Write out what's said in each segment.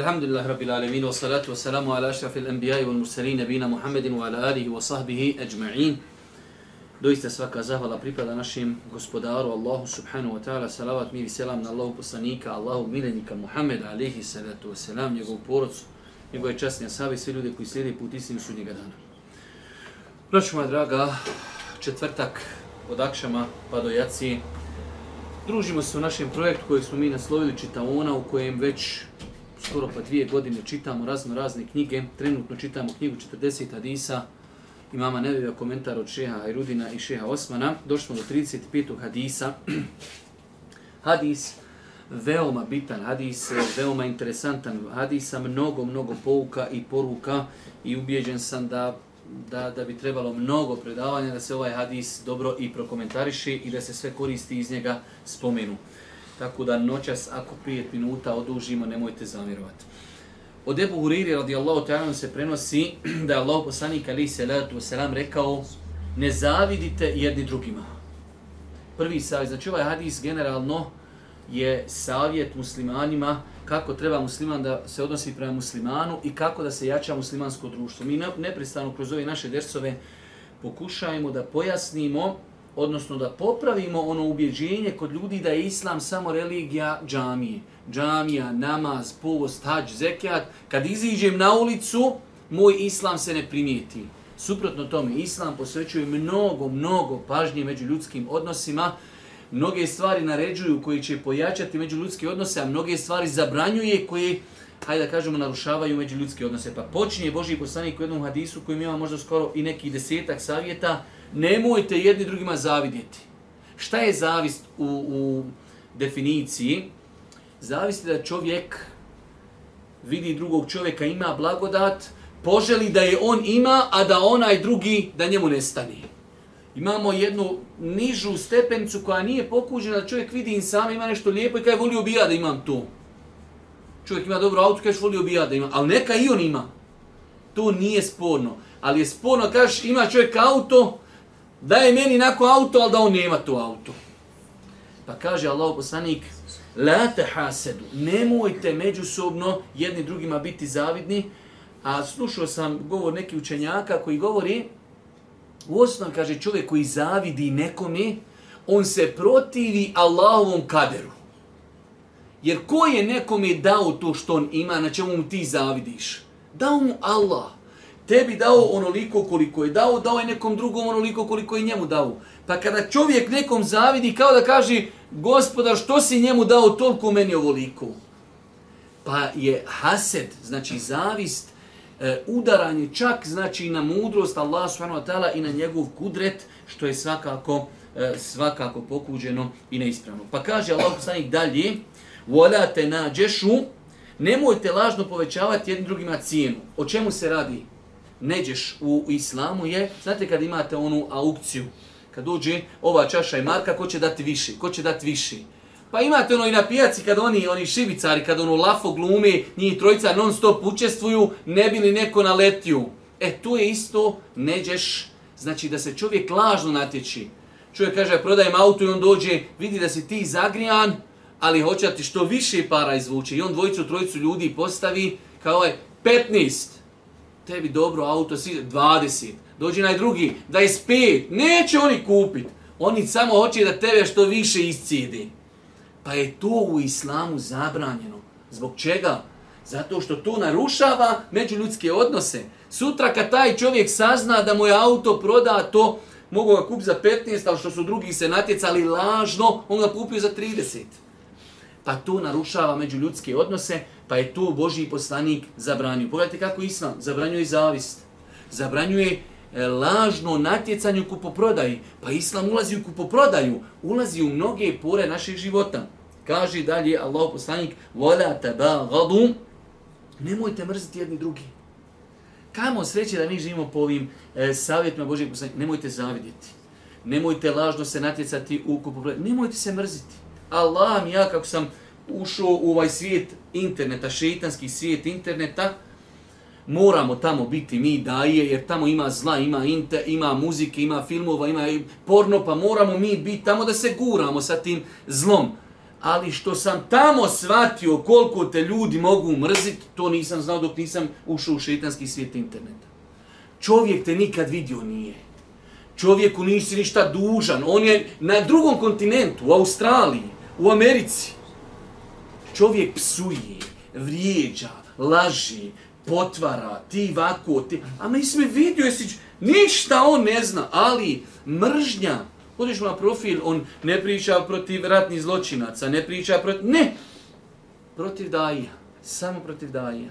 Alhamdulillah rabbil alamin wa salatu wa salamu ala ashrafil anbiya'i wal mursalin nabina Muhammedin wa ala alihi wa sahbihi ajma'in. Doista svaka zahvala pripada našim gospodaru Allahu subhanahu wa ta'ala. Salavat mir i selam na Allahu poslanika, Allahu milenika Muhammeda alihi salatu wa salam, njegov porodcu, njegove časne asabi, svi ljudi koji slijede put istinu sudnjega dana. Braću moja draga, četvrtak od Akšama pa do Jaci. Družimo se u našem projektu koji smo mi naslovili Čitaona u kojem već skoro pa dvije godine čitamo razno razne knjige. Trenutno čitamo knjigu 40 hadisa imama Nevija komentar od šeha Ajrudina i šeha Osmana. Došli smo do 35. hadisa. Hadis veoma bitan hadis, veoma interesantan hadis sa mnogo, mnogo pouka i poruka i ubijeđen sam da da, da bi trebalo mnogo predavanja da se ovaj hadis dobro i prokomentariši i da se sve koristi iz njega spomenu. Tako da noćas, ako 5 minuta odužimo, nemojte zamirovati. Od Ebu Huriri radijallahu ta'ala se prenosi da je Allah poslanik ali se salatu wasalam rekao ne zavidite jedni drugima. Prvi savjet, znači ovaj hadis generalno je savjet muslimanima kako treba musliman da se odnosi prema muslimanu i kako da se jača muslimansko društvo. Mi neprestano kroz ove naše dersove pokušajemo da pojasnimo odnosno da popravimo ono ubjeđenje kod ljudi da je islam samo religija džamije. Džamija, namaz, post, hađ, zekijat. Kad iziđem na ulicu, moj islam se ne primijeti. Suprotno tome, islam posvećuje mnogo, mnogo pažnje među ljudskim odnosima. Mnoge stvari naređuju koji će pojačati među ljudske odnose, a mnoge stvari zabranjuje koji, hajde da kažemo, narušavaju među ljudske odnose. Pa počinje Boži poslanik u jednom hadisu koji ima možda skoro i neki desetak savjeta, nemojte jedni drugima zavidjeti. Šta je zavist u, u definiciji? Zavist je da čovjek vidi drugog čovjeka, ima blagodat, poželi da je on ima, a da onaj drugi da njemu nestane. Imamo jednu nižu stepenicu koja nije pokuđena, da čovjek vidi insana, sam ima nešto lijepo i kaj volio bi ja da imam to. Čovjek ima dobro auto, kaj volio bi ja da imam, ali neka i on ima. To nije sporno. Ali je sporno, kažeš, ima čovjek auto, daje meni nako auto, ali da on nema to auto. Pa kaže Allah poslanik, la te hasedu, nemojte međusobno jedni drugima biti zavidni, a slušao sam govor neki učenjaka koji govori, u osnovi kaže čovjek koji zavidi nekome, on se protivi Allahovom kaderu. Jer ko je nekome dao to što on ima, na čemu mu ti zavidiš? Dao mu Allah tebi dao onoliko koliko je dao, dao je nekom drugom onoliko koliko je njemu dao. Pa kada čovjek nekom zavidi, kao da kaže, gospodar, što si njemu dao toliko meni ovoliko? Pa je hased, znači zavist, e, udaranje čak znači na mudrost Allah subhanahu wa ta'ala i na njegov kudret, što je svakako e, svakako pokuđeno i neispravno. Pa kaže Allah poslanik dalje, وَلَا تَنَاđešu, nemojte lažno povećavati jednim drugima cijenu. O čemu se radi? Neđeš u islamu je, znate kad imate onu aukciju, kad dođe ova čaša i marka, ko će dati više, ko će dati više. Pa imate ono i na pijaci kad oni, oni šibicari, kad ono lafo glume, njih trojica non stop učestvuju, ne bi li neko naletio. E, tu je isto, neđeš, znači da se čovjek lažno natječi. Čovjek kaže, prodajem auto i on dođe, vidi da si ti zagrijan, ali hoće ti što više para izvuče. I on dvojicu, trojicu ljudi postavi kao ovaj 15 tebi dobro auto, si 20, dođi naj drugi, 25, neće oni kupit. Oni samo hoće da tebe što više iscijedi. Pa je to u islamu zabranjeno. Zbog čega? Zato što to narušava međuljudske odnose. Sutra kad taj čovjek sazna da mu je auto proda to, mogu ga kupiti za 15, ali što su drugi se natjecali lažno, on ga kupio za 30. Pa to narušava međuljudske odnose, Pa je to Božji poslanik zabranio. Pogledajte kako Islam zabranjuje zavist. Zabranjuje e, lažno natjecanje u kupoprodaji. Pa Islam ulazi u kupoprodaju. Ulazi u mnoge pore naših života. Kaže dalje Allah poslanik Vola teba gadu Nemojte mrziti jedni drugi. Kamo sreće da mi živimo po ovim e, savjetima Božjeg poslanika. Nemojte zavidjeti. Nemojte lažno se natjecati u kupoprodaji. Nemojte se mrziti. Allah mi ja kako sam ušao u ovaj svijet interneta, šeitanski svijet interneta, moramo tamo biti mi daje, jer tamo ima zla, ima inte, ima muzike, ima filmova, ima porno, pa moramo mi biti tamo da se guramo sa tim zlom. Ali što sam tamo shvatio koliko te ljudi mogu mrziti, to nisam znao dok nisam ušao u šeitanski svijet interneta. Čovjek te nikad vidio nije. Čovjeku nisi ništa dužan. On je na drugom kontinentu, u Australiji, u Americi. Čovjek psuje, vrijeđa, laži, potvara, ti vako, ti... A mi smo vidio, jesi... Ništa on ne zna, ali mržnja, Odiš na profil, on ne priča protiv ratnih zločinaca, ne priča protiv... Ne! Protiv daja. Samo protiv daja.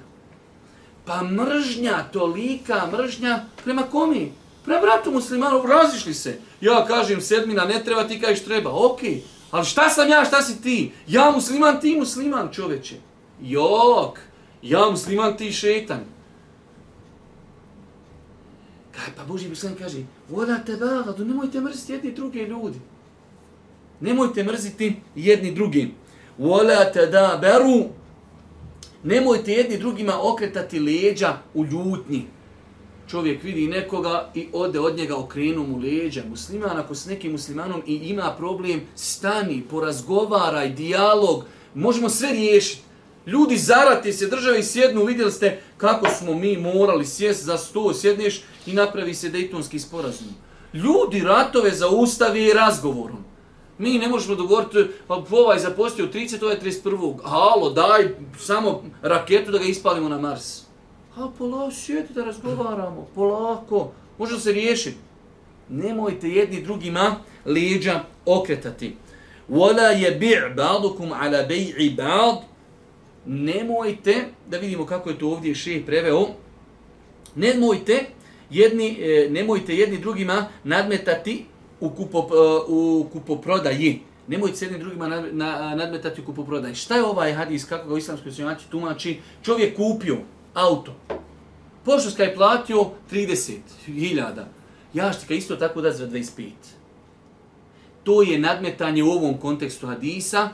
Pa mržnja, tolika mržnja, prema komi? Prema bratu muslimanu, razišli se. Ja kažem sedmina, ne treba, ti kažeš treba. Okej, okay ali šta sam ja, šta si ti? Ja musliman, ti musliman, čoveče. Jok, ja musliman, ti šetan. Kaj, pa Boži Bislan kaže, voda te bagadu, nemojte mrziti jedni druge ljudi. Nemojte mrziti jedni drugi. Vola te da beru, nemojte jedni drugima okretati leđa u ljutnji. Čovjek vidi nekoga i ode od njega okrenu mu leđa. Musliman, ako s nekim muslimanom i ima problem, stani, porazgovaraj, dijalog, možemo sve riješiti. Ljudi zarati se, države sjednu, vidjeli ste kako smo mi morali sjest za sto, sjedneš i napravi se dejtonski sporazum. Ljudi ratove zaustavi razgovorom. Mi ne možemo dogovoriti, pa ovaj zapostio 30, ovaj 31. Halo, daj samo raketu da ga ispalimo na Mars. A polako, sjeti da razgovaramo, polako, može se riješiti. Nemojte jedni drugima leđa okretati. Wala yabi' ba'dukum ala bay'i ba'd nemojte, da vidimo kako je to ovdje šejh preveo, nemojte jedni, e, nemojte jedni drugima nadmetati u, kupo, e, u kupoprodaji. Nemojte se jedni drugima nadmetati u kupoprodaji. Šta je ovaj hadis, kako ga islamski učenjaci tumači? Čovjek kupio auto. Pošto je platio 30.000. Ja što isto tako da za 25. To je nadmetanje u ovom kontekstu hadisa.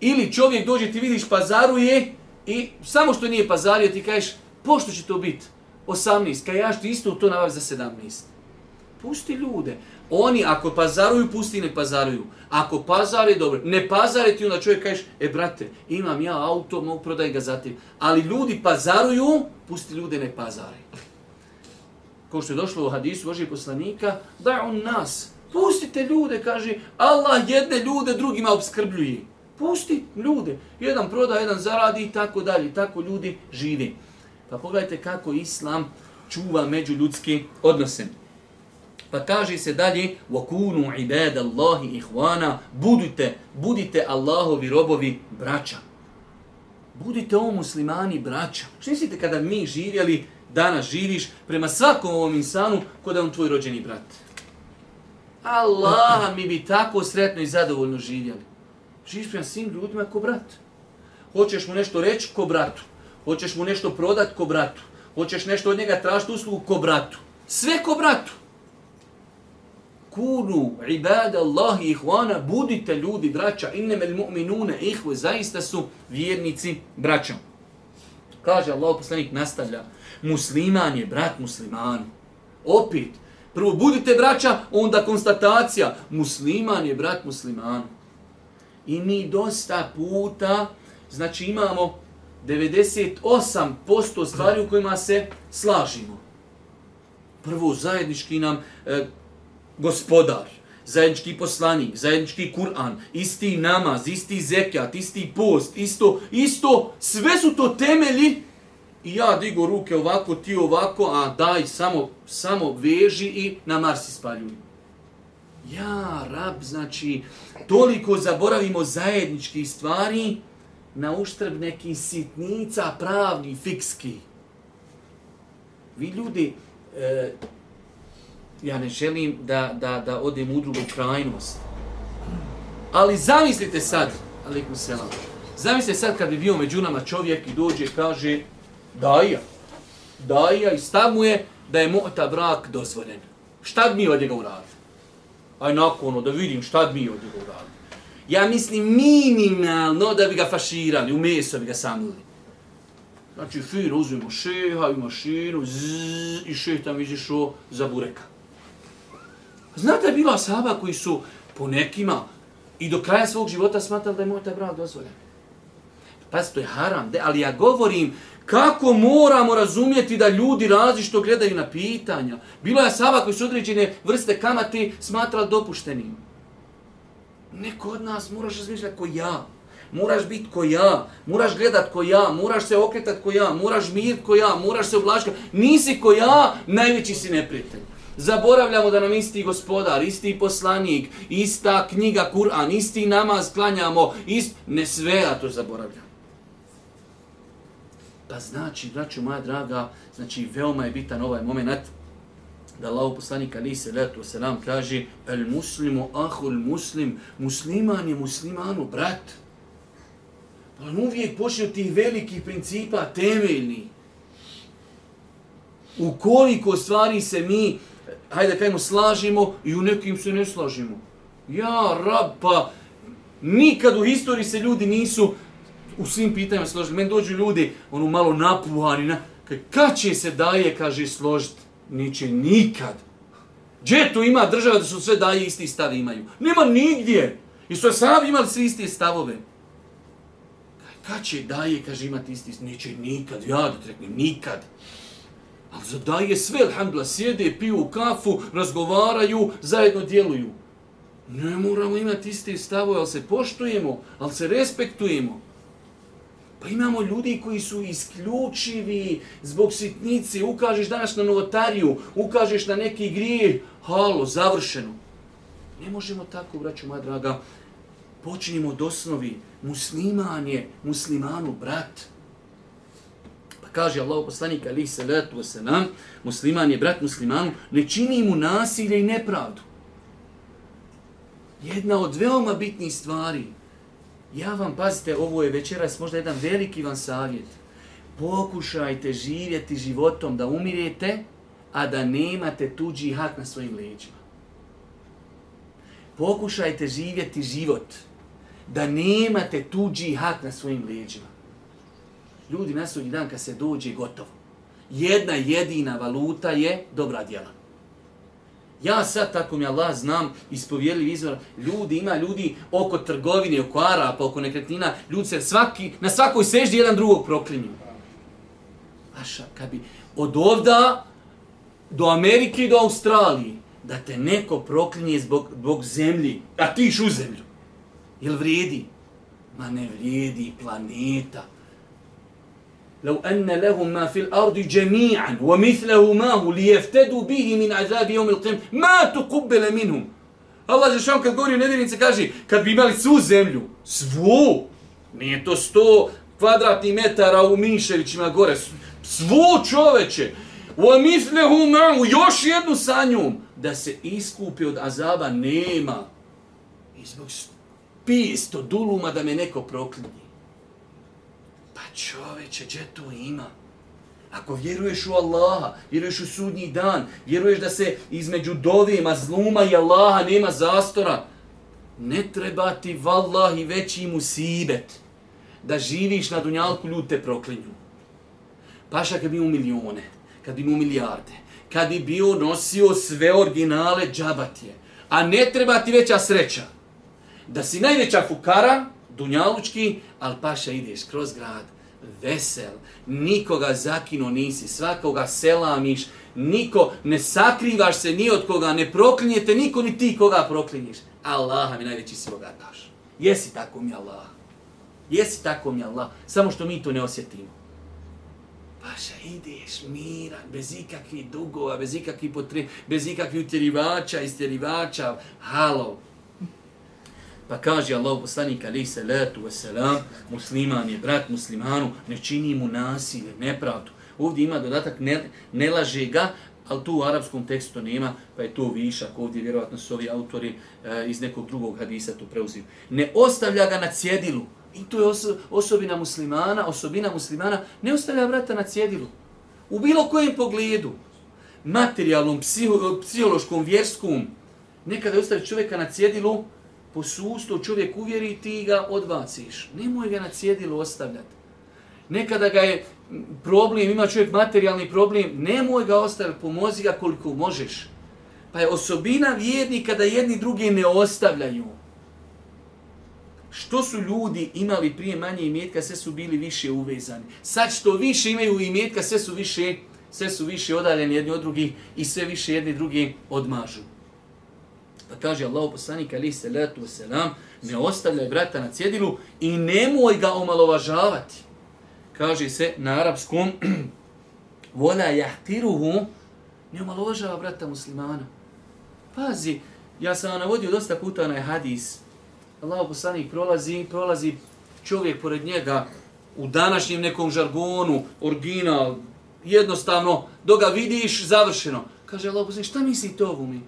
Ili čovjek dođe, ti vidiš, pazaruje i samo što nije pazario, ti kažeš, pošto će to biti? 18, kaj ja što isto to nabavi za 17. Pusti ljude. Oni ako pazaruju, pusti ne pazaruju. Ako pazare, dobro. Ne pazare ti onda čovjek kažeš, e brate, imam ja auto, mogu prodaj ga za tim. Ali ljudi pazaruju, pusti ljude ne pazare. Ko što je došlo u hadisu Božih poslanika, da on nas, pustite ljude, kaže, Allah jedne ljude drugima obskrbljuje. Pusti ljude. Jedan proda, jedan zaradi i tako dalje. Tako ljudi živi. Pa pogledajte kako Islam čuva među ljudske odnose. Pa kaže se dalje وَكُونُوا عِبَادَ اللَّهِ إِحْوَانَ Budite, budite Allahovi robovi braća. Budite o muslimani braća. Što mislite kada mi živjeli, danas živiš prema svakom ovom insanu kod je on tvoj rođeni brat? Allah mi bi tako sretno i zadovoljno živjeli. Živiš prema svim ljudima ko brat. Hoćeš mu nešto reći ko bratu. Hoćeš mu nešto prodati ko bratu. Hoćeš nešto od njega tražiti uslugu ko bratu. Sve ko bratu. Kunu ibada Allahi ihvana, budite ljudi, braća, inneme il mu'minune ihve, zaista su vjernici, braća. Kaže Allah poslanik, nastavlja, musliman je brat musliman. Opet, prvo budite braća, onda konstatacija, musliman je brat musliman. I mi dosta puta, znači imamo 98% stvari u kojima se slažimo. Prvo, zajednički nam e, gospodar, zajednički poslanik, zajednički Kur'an, isti namaz, isti zekjat, isti post, isto, isto, sve su to temelji i ja digo ruke ovako, ti ovako, a daj, samo, samo veži i na Mars ispaljuj. Ja, rab, znači, toliko zaboravimo zajednički stvari na uštrb nekih sitnica pravni, fikski. Vi ljudi, e, ja ne želim da, da, da odem u drugu krajnost. Ali zamislite sad, alikum selam, zamislite sad kad bi bio među nama čovjek i dođe i kaže, daja, daja i stav mu je da je mota brak dozvoljen. Šta bi mi od njega uradili? Aj nakon ono, da vidim šta bi mi od njega uradili. Ja mislim minimalno da bi ga faširali, u meso bi ga samili. Znači, fino uzmemo šeha i mašinu, zzz, i šeh tam izišao za bureka. Znate, bila saba koji su po nekima I do kraja svog života smatrali da je moj taj brak dozvoljen. Pa to je haram, de, ali ja govorim kako moramo razumjeti da ljudi različito gledaju na pitanja. Bilo je saba koji su određene vrste kamati smatrali dopuštenim. Neko od nas moraš razmišljati ko ja. Moraš biti ko ja, moraš gledat ko ja, moraš se okretat ko ja, moraš mir ko ja, moraš se oblaškati. Nisi ko ja, najveći si neprijatelj. Zaboravljamo da nam isti gospodar, isti poslanik, ista knjiga Kur'an, isti namaz klanjamo, ist... ne sve ja to zaboravljamo. Pa znači, braću moja draga, znači veoma je bitan ovaj moment da Allah poslanik ali se letu se nam kaže el muslimu ahul muslim, musliman je muslimanu brat. Pa on uvijek počne od tih velikih principa temeljni. U koliko stvari se mi, hajde kajmo, slažimo i u nekim se ne slažimo. Ja, rab, pa nikad u historiji se ljudi nisu u svim pitanjima složili. Meni dođu ljudi, ono malo napuhani, na, kad će se daje, kaže, složiti? Niće nikad. Gdje tu ima država da su sve daje isti stav imaju? Nema nigdje. I su sami imali svi isti stavove. Kad će daje, kaže, imati isti stav? Niće nikad. Ja da treknem, nikad. Ali zadaje sve, alhamdulillah, sjede, piju kafu, razgovaraju, zajedno djeluju. Ne moramo imati iste stavove, ali se poštujemo, ali se respektujemo. Pa imamo ljudi koji su isključivi zbog sitnice. Ukažeš danas na novotariju, ukažeš na neki grijeh, halo, završeno. Ne možemo tako, braću moja draga. Počinjemo od osnovi. Musliman je muslimanu brat. Pa kaže Allah poslanik alih salatu wasalam, musliman je brat muslimanu, ne čini mu nasilje i nepravdu. Jedna od veoma bitnih stvari – Ja vam, pazite, ovo je večeras možda jedan veliki vam savjet. Pokušajte živjeti životom da umirete, a da nemate tuđi hak na svojim leđima. Pokušajte živjeti život da nemate tuđi hak na svojim leđima. Ljudi na sudnji dan kad se dođe gotovo. Jedna jedina valuta je dobra djela. Ja sad, tako mi Allah znam, ispovjerili izvor, ljudi, ima ljudi oko trgovine, oko Arapa, oko nekretnina, ljudi se svaki, na svakoj seždi jedan drugog proklinju. Aša, kad bi od ovda do Amerike i do Australije, da te neko proklinje zbog, zbog zemlji, a ti iš u zemlju, jel vrijedi? Ma ne vrijedi planeta. لو أن لهم ما في الأرض جميعا ومثله معه ليفتدوا به من عذاب يوم القيامة ما تقبل منهم Allah je šan kad govori o nevjernice kaže kad bi imali svu zemlju, svu, nije to sto kvadratnih metara u Miševićima gore, svu čoveče, u amitlehu ma'u, još jednu sa njom, da se iskupi od azaba nema. I zbog pisto duluma da me neko proklinje. Čoveče, gdje to ima? Ako vjeruješ u Allaha, vjeruješ u sudnji dan, vjeruješ da se između dovima, zluma i Allaha nema zastora, ne treba ti vallahi veći musibet da živiš na dunjalku ljudi te proklinju. Paša kad bi u milijone, kad bi u milijarde, kad bi bio nosio sve originale džabatije, a ne treba ti veća sreća da si najveća fukara, dunjalučki, ali paša ideš kroz grad, vesel, nikoga zakino nisi, svakoga selamiš, niko, ne sakrivaš se ni od koga, ne proklinjete niko ni ti koga proklinješ. Allaha mi najveći si bogataš. Jesi tako mi Allah. Jesi tako mi Allah. Samo što mi to ne osjetimo. Paša, ideš miran, bez ikakvih dugova, bez ikakvih potreba, bez ikakvih utjerivača, istjerivača. Halo, Pa kaže Allah poslanik alaih salatu wasalam, musliman je brat muslimanu, ne čini mu nasilje, nepravdu. Ovdje ima dodatak, ne, ne laže ga, ali tu u arapskom tekstu nema, pa je to višak. Ovdje vjerovatno su ovi autori e, iz nekog drugog hadisa to preuzim. Ne ostavlja ga na cjedilu. I to je oso, osobina muslimana, osobina muslimana, ne ostavlja brata na cjedilu. U bilo kojem pogledu, materijalnom, psiho, psihološkom, vjerskom, nekada ostavi čovjeka na cjedilu, posustu čovjek uvjeri ti ga odbaciš. Nemoj ga na cjedilu ostavljati. Nekada ga je problem, ima čovjek materijalni problem, nemoj ga ostavljati, pomozi ga koliko možeš. Pa je osobina vjernika da jedni drugi ne ostavljaju. što su ljudi imali prije manje imetka, sve su bili više uvezani. Sad što više imaju imetka, sve su više, sve su više odaljeni jedni od drugih i sve više jedni drugi odmažu. Pa kaže Allah poslanik ali se letu selam, ne ostavljaj brata na cjedilu i nemoj ga omalovažavati. Kaže se na arapskom, vola jahtiruhu, ne omalovažava brata muslimana. Pazi, ja sam vam navodio dosta puta onaj hadis. Allah poslanik prolazi, prolazi čovjek pored njega u današnjem nekom žargonu, original, jednostavno, dok ga vidiš, završeno. Kaže Allah poslanik, šta mislite ovo mi?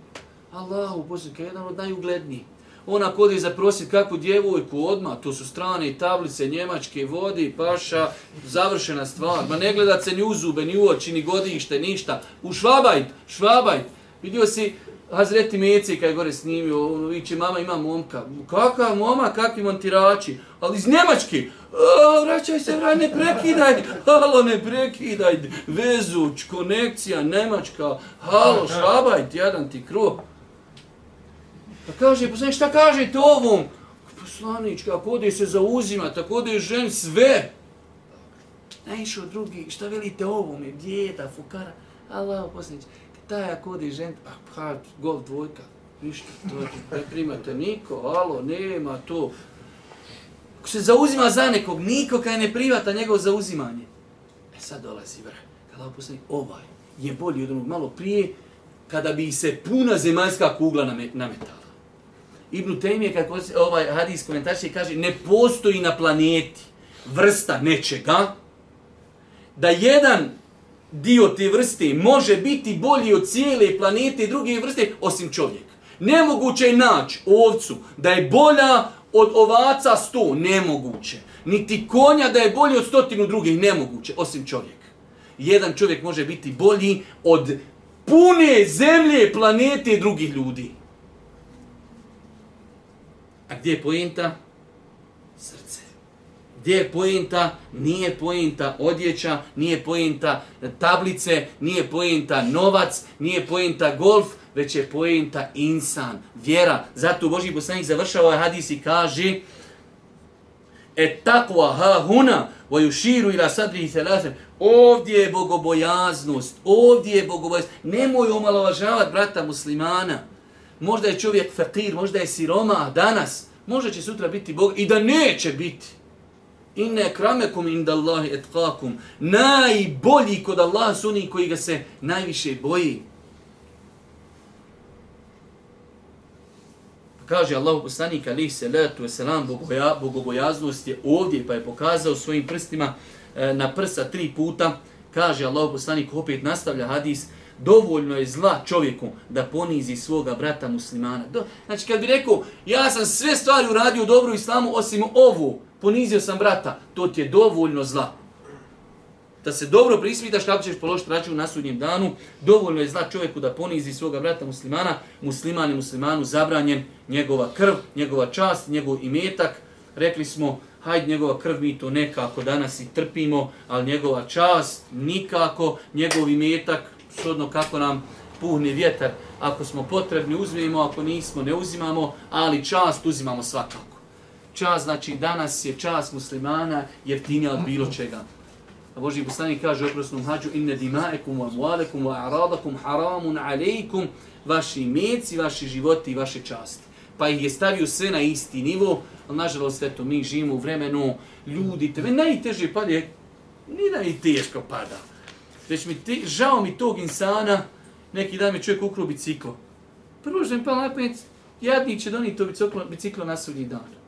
Allahu poslanik, jedan od najuglednijih. Ona kodi za prosit kakvu djevojku odmah, to su strane tablice, njemačke, vodi, paša, završena stvar. Ma ne gledat se ni u zube, ni u oči, ni godište, ništa. U švabajt, švabajt. Vidio si Hazreti Meci kaj gore snimio, ono, viće, mama ima momka. Kakav moma, kakvi montirači? Ali iz Njemačke. O, vraćaj se, vraj, ne prekidaj. Halo, ne prekidaj. Vezuć, konekcija, Njemačka. Halo, švabajt, jadan ti kruh. Pa kaže, poslanik, šta kaže to ovom? Poslanić, kako ode se zauzima, tako ode žen sve. Naišao drugi, šta velite ovom, je djeda, fukara. Allah, poslanić, taj ako ode žen, pa, pa, gol dvojka. Ništa, to ne primate niko, alo, nema to. Ako se zauzima za nekog, niko kaj ne privata njegov zauzimanje. E sad dolazi vrh. Kada poslanik, ovaj je bolji od onog malo prije, kada bi se puna zemaljska kugla nametala. Ibn Taymi kako ovaj hadis komentarši kaže ne postoji na planeti vrsta nečega da jedan dio te vrste može biti bolji od cijele planete i druge vrste osim čovjek. Nemoguće je naći ovcu da je bolja od ovaca sto, nemoguće. Niti konja da je bolji od stotinu drugih, nemoguće, osim čovjek. Jedan čovjek može biti bolji od pune zemlje, planete i drugih ljudi. A gdje je pojenta? Srce. Gdje je pojenta? Nije pojenta odjeća, nije pojenta tablice, nije pojenta novac, nije pojenta golf, već je pojenta insan, vjera. Zato Boži poslanik završava ovaj hadis i kaže Et takva ha huna wa yushiru ila sadri thalatha ovdje je bogobojaznost ovdje je bogobojaznost nemoj omalovažavati brata muslimana možda je čovjek fakir, možda je siroma danas, možda će sutra biti Bog i da neće biti. Inne kramekum inda Allahi etkakum. Najbolji kod Allaha su oni koji ga se najviše boji. Pa kaže Allah poslanik alaihi salatu wasalam, bogoja, bogobojaznost je ovdje, pa je pokazao svojim prstima e, na prsa tri puta. Kaže Allah poslanik, opet nastavlja hadis, dovoljno je zla čovjeku da ponizi svoga brata muslimana. Do, znači kad bi rekao, ja sam sve stvari uradio u dobru islamu osim ovu, ponizio sam brata, to ti je dovoljno zla. Da se dobro prisvitaš kako ćeš položiti račun na sudnjem danu, dovoljno je zla čovjeku da ponizi svoga brata muslimana, musliman je muslimanu zabranjen njegova krv, njegova čast, njegov imetak. Rekli smo, hajde njegova krv mi to nekako danas i trpimo, ali njegova čast nikako, njegov imetak shodno kako nam puhni vjetar. Ako smo potrebni, uzmemo, ako nismo, ne uzimamo, ali čast uzimamo svakako. Čast, znači, danas je čast muslimana jeftinija od bilo čega. A Boži poslanik kaže u oprosnom hađu inne dimaekum wa mualekum wa aradakum haramun alejkum vaši meci, vaši životi i vaše časti. Pa ih je stavio sve na isti nivo, ali nažalost, eto, mi živimo u vremenu, ljudi, tebe najteže pada, ni da i teško pada već mi ti, žao mi tog insana, neki dan mi čovjek ukruo biciklo. Prvo što mi palo na pamet, jadnik će doniti to biciklo, biciklo na sudnji dan.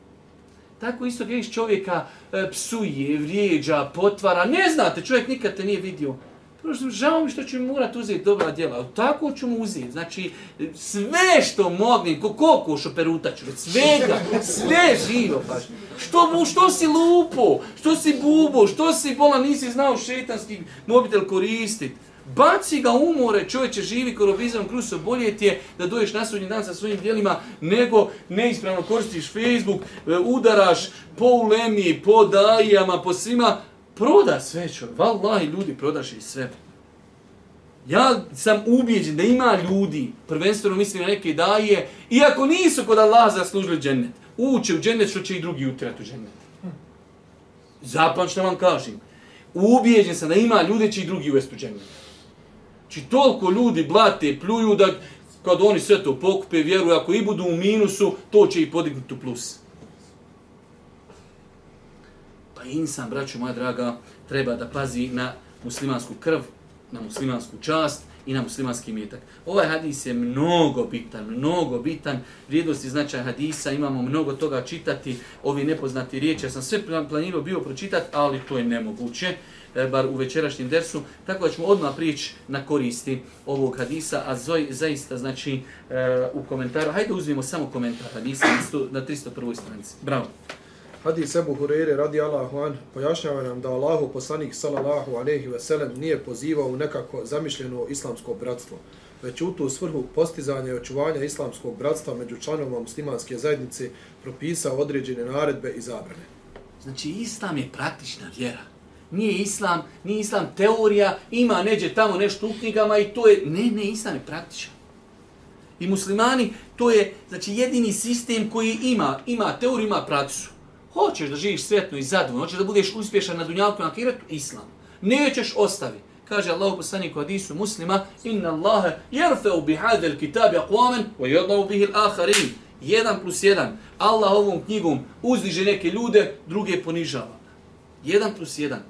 Tako isto gledaš čovjeka e, psuje, vrijeđa, potvara, ne znate, čovjek nikad te nije vidio. Prvo što žao mi što ću mi morat uzeti dobra djela, tako ću mu uzeti. Znači, sve što mognem, ko kokoš operutaću, svega, sve živo baš. Što, mu, što si lupo, što si bubo, što si bola, nisi znao šetanski mobitel koristiti. Baci ga u more, čovječe živi korobizam kruso, bolje ti je da doješ na sudnji dan sa svojim dijelima, nego neispravno koristiš Facebook, e, udaraš po ulemi, po dajama, po svima, proda sve čovjek. Wallahi ljudi prodaš i sve. Ja sam ubijeđen da ima ljudi, prvenstveno mislim na neke daje, iako nisu kod Allaha zaslužili džennet, uće u džennet što će i drugi utirati u džennet. Zapam što vam kažem. Ubijeđen sam da ima ljude će i drugi uvesti u džennet. Či toliko ljudi blate, pljuju da kad oni sve to pokupe, vjeruju, ako i budu u minusu, to će i podignuti u plus. Pa insan, braćo moja draga, treba da pazi na muslimansku krv, na muslimansku čast i na muslimanski mjetak. Ovaj hadis je mnogo bitan, mnogo bitan. Vrijednosti značaj hadisa, imamo mnogo toga čitati, ovi nepoznati riječi. Ja sam sve planirao bio pročitati, ali to je nemoguće, e, bar u večerašnjem dersu. Tako da ćemo odmah prići na koristi ovog hadisa, a zoj, zaista znači e, u komentaru. Hajde uzmimo samo komentar hadisa na 301. stranici. Bravo. Hadis Ebu Hureyre radi Allahu an pojašnjava nam da Allahu poslanik sallallahu alaihi ve sellem nije pozivao u nekako zamišljeno islamsko bratstvo, već u tu svrhu postizanja i očuvanja islamskog bratstva među članovima muslimanske zajednice propisao određene naredbe i zabrane. Znači, islam je praktična vjera. Nije islam, nije islam teorija, ima neđe tamo nešto u knjigama i to je... Ne, ne, islam je praktičan. I muslimani, to je znači jedini sistem koji ima, ima teoriju, ima prakticu. Hoćeš da živiš svetno i zadovoljno, hoćeš da budeš uspješan na dunjalku i na kiretu, islam. Nećeš ostavi. Kaže Allah poslaniku hadisu muslima, inna Allahe jerfeu bi hadel kitabi akvamen, wa yadavu bihil aharin. Jedan plus jedan. Allah ovom knjigom uzdiže neke ljude, druge ponižava. Jedan plus jedan.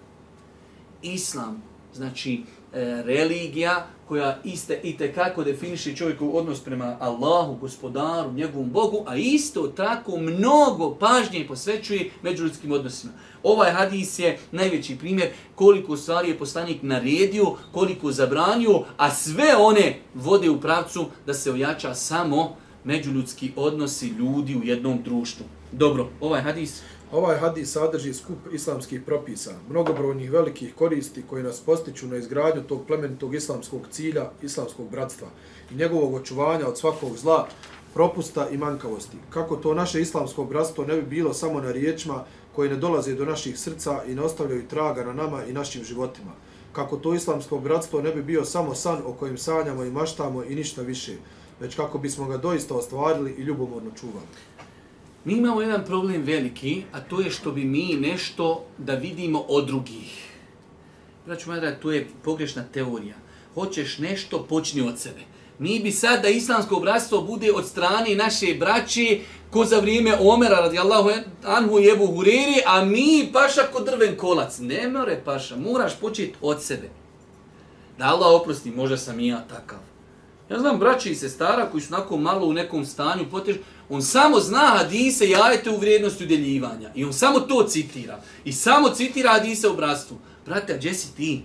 Islam, znači e, religija koja iste i te kako definiše odnos prema Allahu, gospodaru, njegovom Bogu, a isto tako mnogo pažnje posvećuje međuljudskim odnosima. Ovaj hadis je najveći primjer koliko stvari je poslanik naredio, koliko zabranio, a sve one vode u pravcu da se ojača samo međuljudski odnosi ljudi u jednom društvu. Dobro, ovaj hadis Ovaj hadis sadrži skup islamskih propisa, mnogobrojnih velikih koristi koji nas postiču na izgradnju tog plemenitog islamskog cilja, islamskog bratstva i njegovog očuvanja od svakog zla, propusta i manjkavosti. Kako to naše islamsko bratstvo ne bi bilo samo na riječima koji ne dolaze do naših srca i ne ostavljaju traga na nama i našim životima. Kako to islamsko bratstvo ne bi bio samo san o kojem sanjamo i maštamo i ništa više, već kako bismo ga doista ostvarili i ljubomorno čuvali. Mi imamo jedan problem veliki, a to je što bi mi nešto da vidimo od drugih. Braću Madra, to je pogrešna teorija. Hoćeš nešto, počni od sebe. Mi bi sad da islamsko bratstvo bude od strane naše braće ko za vrijeme Omera radijallahu anhu i Ebu Hureri, a mi paša ko drven kolac. Ne more paša, moraš početi od sebe. Da Allah oprosti, možda sam i ja takav. Ja znam braći i sestara koji su nako malo u nekom stanju potež, on samo zna hadise i ajete u vrijednosti udjeljivanja. I on samo to citira. I samo citira hadise u bratstvu. Brate, a gdje si ti?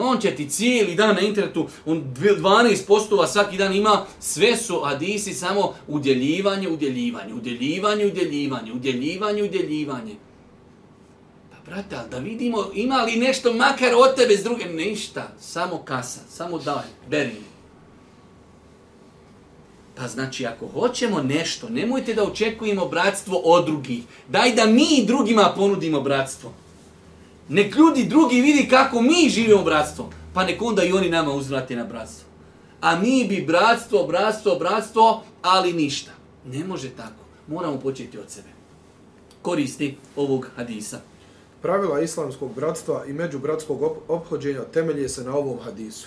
On će ti cijeli dan na internetu, on 12 postova svaki dan ima, sve su hadisi samo udjeljivanje, udjeljivanje, udjeljivanje, udjeljivanje, udjeljivanje, udjeljivanje. Pa brate, da vidimo, ima li nešto makar od tebe s druge, Ništa, samo kasa, samo daj, beri. Pa znači, ako hoćemo nešto, nemojte da očekujemo bratstvo od drugih. Daj da mi drugima ponudimo bratstvo. Nek ljudi drugi vidi kako mi živimo bratstvo, pa nek onda i oni nama uzvrati na bratstvo. A mi bi bratstvo, bratstvo, bratstvo, ali ništa. Ne može tako. Moramo početi od sebe. Koristi ovog hadisa. Pravila islamskog bratstva i međubratskog ophođenja temelje se na ovom hadisu.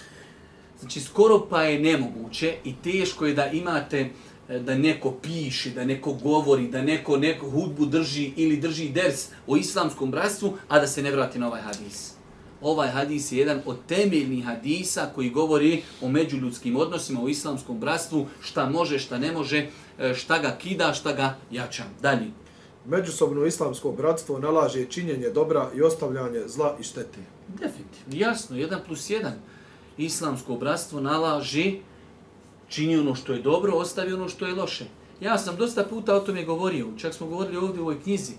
Znači, skoro pa je nemoguće i teško je da imate e, da neko piše, da neko govori, da neko neko hudbu drži ili drži ders o islamskom bratstvu, a da se ne vrati na ovaj hadis. Ovaj hadis je jedan od temeljnih hadisa koji govori o međuljudskim odnosima, o islamskom bratstvu, šta može, šta ne može, e, šta ga kida, šta ga jača. Dalje. Međusobno islamsko bratstvo nalaže činjenje dobra i ostavljanje zla i štete. Definitivno, jasno, jedan plus jedan islamsko bratstvo nalaži čini ono što je dobro, ostavi ono što je loše. Ja sam dosta puta o tome govorio, čak smo govorili ovdje u ovoj knjizi.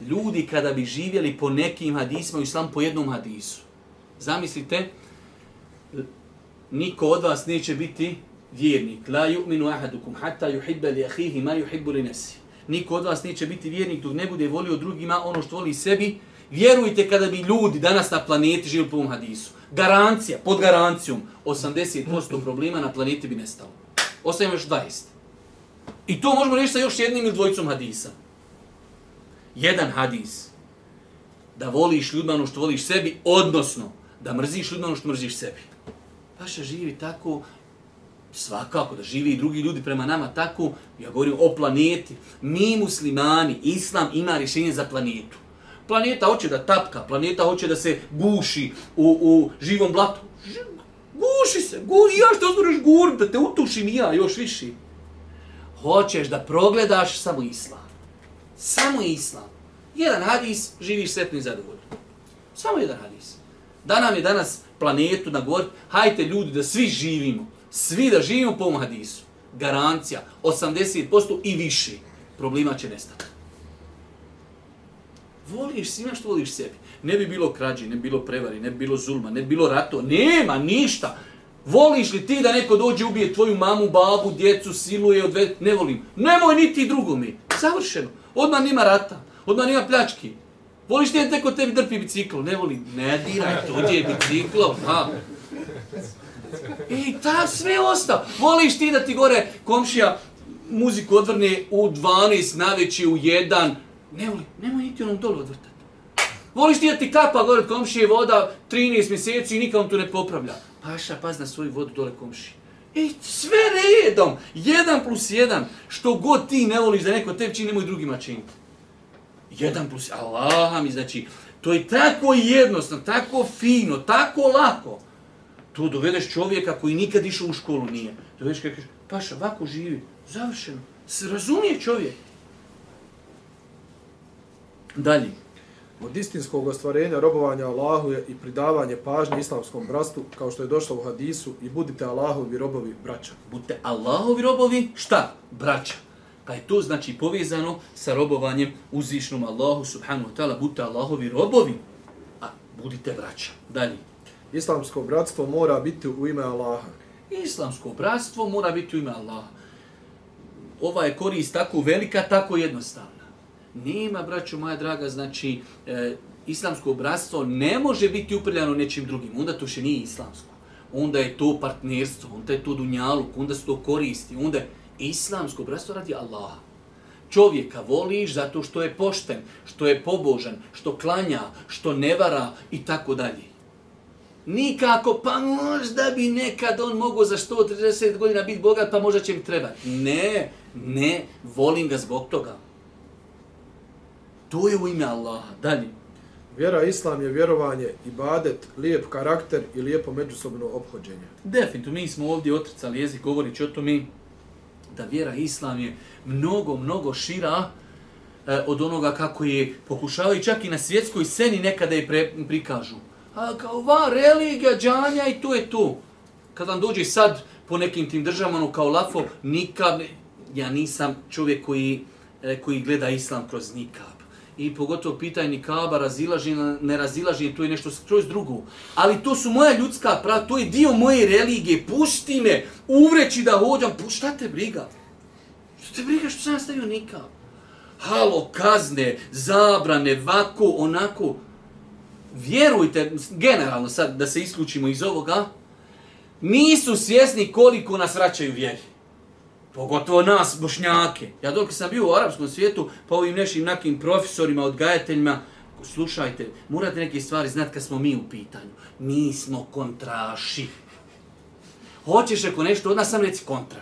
Ljudi kada bi živjeli po nekim hadisima, islam po jednom hadisu. Zamislite, niko od vas neće biti vjernik. La yu'minu ahadukum hatta yuhibba li akhihi ma yuhibbu li nafsi. Niko od vas neće biti vjernik dok ne bude volio drugima ono što voli sebi Vjerujte kada bi ljudi danas na planeti živjeli po ovom hadisu. Garancija, pod garancijom, 80% problema na planeti bi nestalo. Ostaje još 20. I to možemo riješiti sa još jednim ili dvojicom hadisa. Jedan hadis. Da voliš ljudima ono što voliš sebi, odnosno da mrziš ljudima ono što mrziš sebi. Paša živi tako, svakako da živi i drugi ljudi prema nama tako, ja govorim o planeti. Mi muslimani, islam ima rješenje za planetu. Planeta hoće da tapka, planeta hoće da se guši u, u živom blatu. Guši se, guši, ja što ozmoriš gurim, da te utušim ja još više. Hoćeš da progledaš samo islam. Samo islam. Jedan hadis, živiš sretno i zadovoljno. Samo jedan hadis. Da nam je danas planetu na gor, hajte ljudi da svi živimo. Svi da živimo po ovom hadisu. Garancija, 80% i više. Problema će nestati. Voliš svima što voliš sebi. Ne bi bilo krađi, ne bi bilo prevari, ne bi bilo zulma, ne bi bilo rato. Nema ništa. Voliš li ti da neko dođe ubije tvoju mamu, babu, djecu, siluje, odvede? Ne volim. Nemoj niti drugome. Savršeno. Odmah nima rata. Odmah nima pljački. Voliš ti da neko tebi drpi biciklo? Ne volim. Ne diraj tuđe biciklo. Ha. I ta sve ostao. Voliš ti da ti gore komšija muziku odvrne u 12 na veći u 1. Ne volim. Nemoj niti onom dolu odvrtati. Voliš ti da ti kapa gore od komšije voda 13 mjeseci i nikom tu ne popravlja. Paša, paz na svoju vodu dole komši. I sve redom, jedan plus jedan, što god ti ne voliš da neko tebi čini, nemoj drugima činiti. Jedan plus, Allah mi, znači, to je tako jednostavno, tako fino, tako lako. To dovedeš čovjeka koji nikad išao u školu nije. Dovedeš kada kažeš, paša, ovako živi, završeno. Se razumije čovjek. Dalje. Od istinskog ostvarenja robovanja Allahu je i pridavanje pažnje islamskom bratstvu, kao što je došlo u hadisu, i budite Allahovi robovi braća. Budite Allahovi robovi, šta? Braća. Pa je to znači povezano sa robovanjem uzvišnom Allahu subhanahu wa ta'ala. Budite Allahovi robovi, a budite braća. Dalje. Islamsko bratstvo mora biti u ime Allaha. Islamsko bratstvo mora biti u ime Allaha. Ova je korist tako velika, tako jednostavna. Nema, braćo moja draga, znači, e, islamsko obrazstvo ne može biti uprljano nečim drugim. Onda to še nije islamsko. Onda je to partnerstvo, onda je to dunjaluk, onda se to koristi. Onda je islamsko obrazstvo radi Allaha. Čovjeka voliš zato što je pošten, što je pobožan, što klanja, što ne vara i tako dalje. Nikako, pa možda bi nekad on mogao za 130 godina biti bogat, pa možda će mi trebati. Ne, ne, volim ga zbog toga. To je u ime Allaha. Dalje. Vjera Islam je vjerovanje, ibadet, lijep karakter i lijepo međusobno obhođenje. Definitivno, mi smo ovdje otrcali jezik, govorići o tome da vjera Islam je mnogo, mnogo šira e, od onoga kako je pokušavaju čak i na svjetskoj sceni nekada je pre, prikažu. A kao va, religija, džanja i to je to. Kad vam dođe sad po nekim tim državama, ono kao lafo, nikad, ja nisam čovjek koji, e, koji gleda Islam kroz nikad i pogotovo pitanje nikaba, razilaženje, nerazilaženje, to je nešto skroz drugo. Ali to su moja ljudska prava, to je dio moje religije, pusti me, uvreći da hođam, pu, šta te briga? Šta te briga što sam stavio nikab? Halo, kazne, zabrane, vako, onako. Vjerujte, generalno sad, da se isključimo iz ovoga, nisu svjesni koliko nas vraćaju vjeri. Pogotovo nas, bošnjake. Ja dok sam bio u arapskom svijetu, pa ovim nešim nekim profesorima, odgajateljima, slušajte, morate neke stvari znati kad smo mi u pitanju. Mi smo kontraši. Hoćeš ako nešto od nas, sam reci kontra.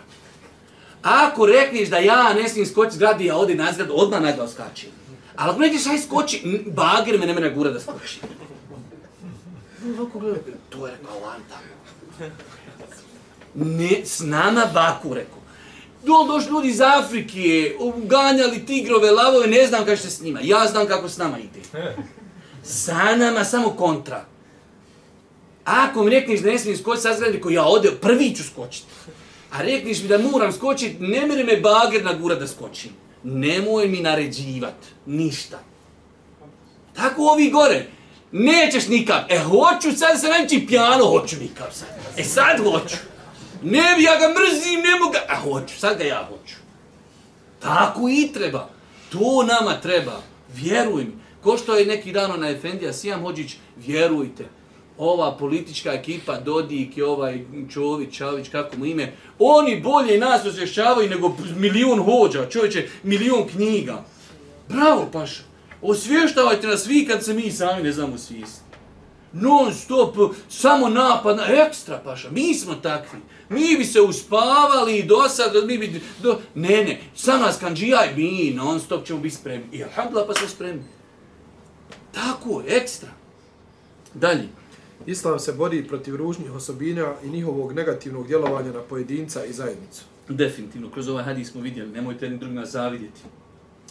Ako rekneš da ja ne smijem skočiti zgradi, ja odim na zgradu, odmah najglav skači. Ali ako nećeš aj skoči, bager me ne mene gura da skoči. To je rekao Lanta. Ne, s nama baku, rekao. Dol došli ljudi iz Afrike, uganjali tigrove, lavove, ne znam kako se s njima. Ja znam kako s nama ide. Sa nama samo kontra. Ako mi rekneš da ne smijem skočiti, sad zgledaj, ko ja ode, prvi ću skočiti. A rekneš mi da moram skočiti, ne mere me bager na gura da skočim. Nemoj mi naređivat, ništa. Tako ovi gore, nećeš nikad. E, hoću sad se neći pjano, hoću nikad sad. E, sad hoću. Ne ja ga mrzim, ne mogu A hoću, sad ga ja hoću. Tako i treba. To nama treba. Vjeruj mi. Ko što je neki dan na Efendija Sijam Hođić, vjerujte, ova politička ekipa, Dodik i ovaj Čović, Čavić, kako mu ime, oni bolje nas osvješćavaju nego milion hođa, čovječe, milion knjiga. Bravo, Paša. Osvještavajte nas vi kad se mi sami ne znamo svijesti. Non stop, samo napad ekstra, Paša. Mi smo takvi. Mi bi se uspavali do sad, mi bi... Do... Ne, ne, sam nas kanđijaj, mi non stop ćemo biti spremni. I alhamdulillah pa smo spremni. Tako, ekstra. Dalje. Islam se bori protiv ružnih osobina i njihovog negativnog djelovanja na pojedinca i zajednicu. Definitivno, kroz ovaj hadis smo vidjeli, nemojte jednim drugima zavidjeti,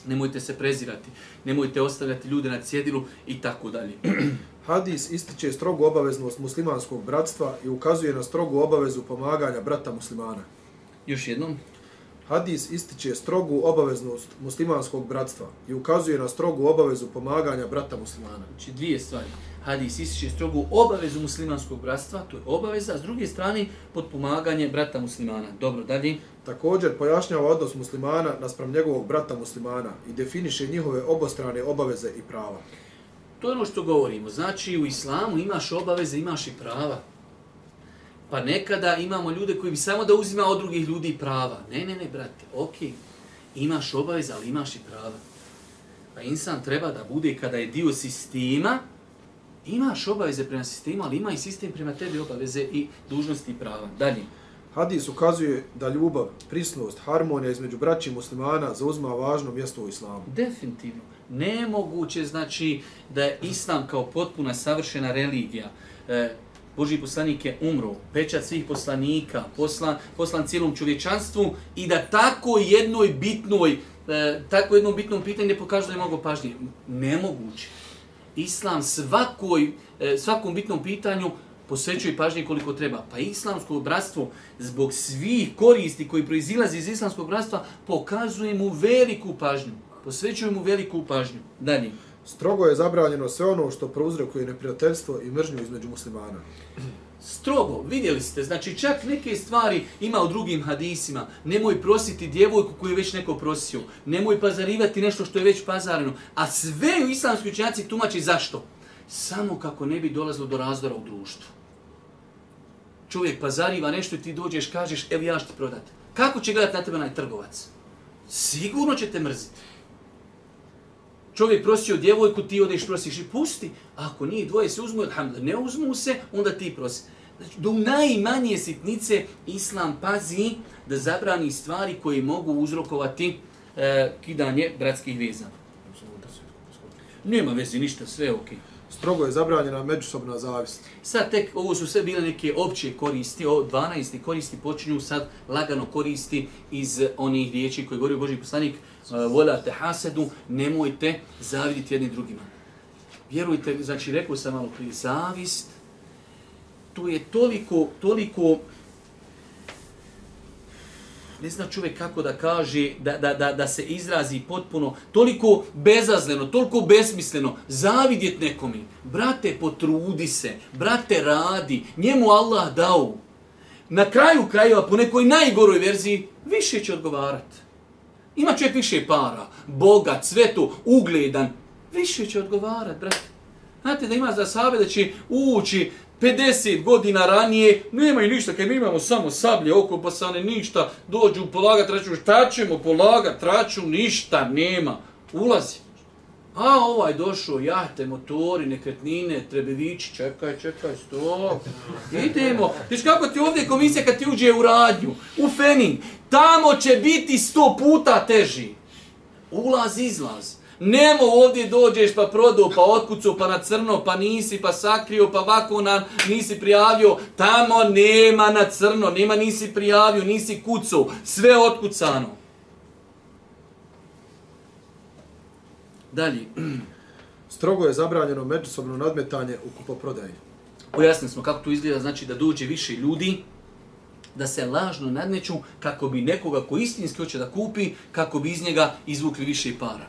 nemojte se prezirati, nemojte ostavljati ljude na cjedilu i tako dalje. Hadis ističe strogu obaveznost muslimanskog bratstva i ukazuje na strogu obavezu pomaganja brata muslimana. Još jednom. Hadis ističe strogu obaveznost muslimanskog bratstva i ukazuje na strogu obavezu pomaganja brata muslimana. Znači dvije stvari hadis ističe strogu obavezu muslimanskog bratstva, to je obaveza, a s druge strane potpomaganje brata muslimana. Dobro, dalje. Također pojašnjava odnos muslimana naspram njegovog brata muslimana i definiše njihove obostrane obaveze i prava. To je ono što govorimo. Znači, u islamu imaš obaveze, imaš i prava. Pa nekada imamo ljude koji bi samo da uzima od drugih ljudi prava. Ne, ne, ne, brate, ok. Imaš obaveze, ali imaš i prava. Pa insan treba da bude kada je dio sistema, imaš obaveze prema sistemu, ali ima i sistem prema tebi obaveze i dužnosti i prava. Dalje. Hadis ukazuje da ljubav, prisnost, harmonija između braća i muslimana zauzma važno mjesto u islamu. Definitivno. Nemoguće znači da je islam kao potpuna savršena religija. E, Boži poslanik je umro, pečat svih poslanika, poslan, poslan cijelom čovječanstvu i da tako jednoj bitnoj, e, tako jednom bitnom pitanju ne pokažu da je mogo pažnje. Nemoguće islam svakoj, e, svakom bitnom pitanju posvećuje pažnje koliko treba. Pa islamsko bratstvo, zbog svih koristi koji proizilazi iz islamskog bratstva, pokazuje mu veliku pažnju. Posvećuje mu veliku pažnju. Dalje. Strogo je zabranjeno sve ono što prouzrokuje neprijateljstvo i mržnju između muslimana strogo, vidjeli ste, znači čak neke stvari ima u drugim hadisima, nemoj prositi djevojku koju je već neko prosio, nemoj pazarivati nešto što je već pazareno, a sve u islamskoj učenjaci tumači zašto? Samo kako ne bi dolazilo do razdora u društvu. Čovjek pazariva nešto i ti dođeš, kažeš, evo ja što ti prodat. Kako će gledati na tebe onaj trgovac? Sigurno će te mrziti. Čovjek prosio djevojku, ti odeš prosiš i pusti. Ako nije dvoje se uzmu, ne uzmu se, onda ti prosi. Znači, do najmanje sitnice Islam pazi da zabrani stvari koje mogu uzrokovati e, kidanje bratskih veza. Nema veze, ništa, sve je okej. Strogo je zabranjena međusobna zavist. Sad tek, ovo su sve bile neke opće koristi, o 12. koristi počinju sad lagano koristi iz onih riječi koje govori Boži poslanik, E, vola te hasedu, nemojte zaviditi jedni drugima. Vjerujte, znači rekao sam malo prije, zavist, to je toliko, toliko, ne zna čovjek kako da kaže, da, da, da, da se izrazi potpuno, toliko bezazleno, toliko besmisleno, zavidjet nekom Brate, potrudi se, brate, radi, njemu Allah dao. Na kraju krajeva, po nekoj najgoroj verziji, više će odgovarati. Ima čovjek više para, bogat, sve to, ugledan, više će odgovarati, brate. Znate da ima za sabe da će ući 50 godina ranije, nema ništa, kad mi imamo samo sablje oko pasane, ništa, dođu polagat račun, šta ćemo polagat račun, ništa nema, ulazi. A ovaj došao, jahte, motori, nekretnine, trebevići, čekaj, čekaj, stop. Idemo. Viš kako ti ovdje komisija kad ti uđe u radnju, u Fening, tamo će biti sto puta teži. Ulaz, izlaz. Nemo ovdje dođeš pa prodao, pa otkucu, pa na crno, pa nisi, pa sakrio, pa ovako na, nisi prijavio. Tamo nema na crno, nema nisi prijavio, nisi kucao. Sve otkucano. Dalje. Strogo je zabranjeno međusobno nadmetanje u kupoprodaji. Pojasnili smo kako to izgleda, znači da dođe više ljudi, da se lažno nadmeću kako bi nekoga ko istinski hoće da kupi, kako bi iz njega izvukli više para.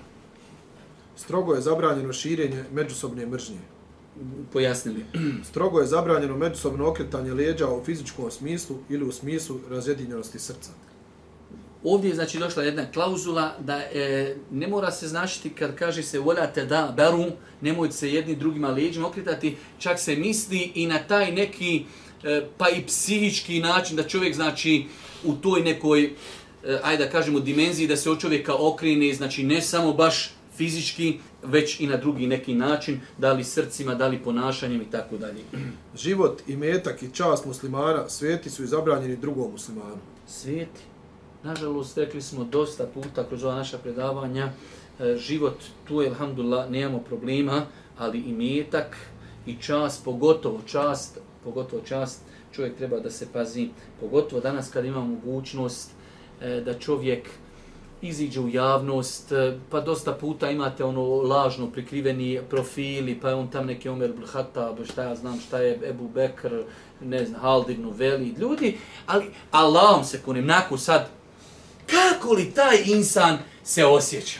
Strogo je zabranjeno širenje međusobne mržnje. Pojasnili. Strogo je zabranjeno međusobno okretanje leđa u fizičkom smislu ili u smislu razjedinjenosti srca. Ovdje je znači došla jedna klauzula da e, ne mora se značiti kad kaže se voljate da beru, nemojte se jedni drugima leđima okretati, čak se misli i na taj neki e, pa i psihički način da čovjek znači u toj nekoj, e, ajde da kažemo, dimenziji da se od čovjeka okrene, znači ne samo baš fizički, već i na drugi neki način, da li srcima, da li ponašanjem i tako dalje. Život i metak i čast muslimana sveti su izabranjeni drugom muslimanu. Sveti. Nažalost, rekli smo dosta puta kroz ova naša predavanja, e, život tu elhamdulillah, nemamo problema, ali i metak i čast, pogotovo čast, pogotovo čast, čovjek treba da se pazi, pogotovo danas kad ima mogućnost e, da čovjek iziđe u javnost, e, pa dosta puta imate ono lažno prikriveni profili, pa je on tam neki Omer Blhata, šta ja znam šta je Ebu Bekr, ne znam, Haldin Veli, ljudi, ali Allahom se kunim, nakon sad, kako li taj insan se osjeća?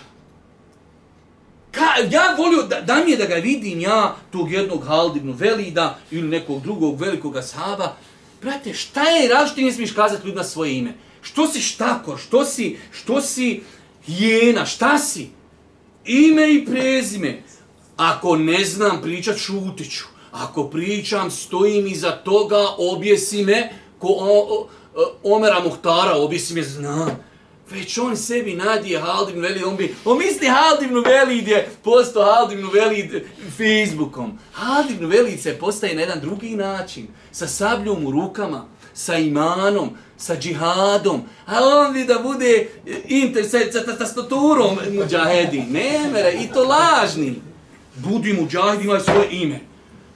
Ka, ja volio da, da mi je da ga vidim ja, tog jednog Haldinu Velida ili nekog drugog velikog sahaba, brate, šta je različite, ne smiješ kazati ljudima svoje ime? Što si štakor? Što si, što si hijena? Šta si? Ime i prezime. Ako ne znam pričat, šutit ću. Ako pričam, stojim iza toga, objesi me, ko o, o, Omera Muhtara, objesi me, znam. Već on sebi nadije Haldivnu Velid, on bi, on misli Haldivnu Velid je posto Haldivnu Velid Facebookom. Haldivnu Velid se postaje na jedan drugi način, sa sabljom u rukama, sa imanom, sa džihadom, a on bi da bude inter, sa, sa, sa, sa staturom muđahedi. Ne, mere, i to lažni. Budi muđahid, imaj svoje ime.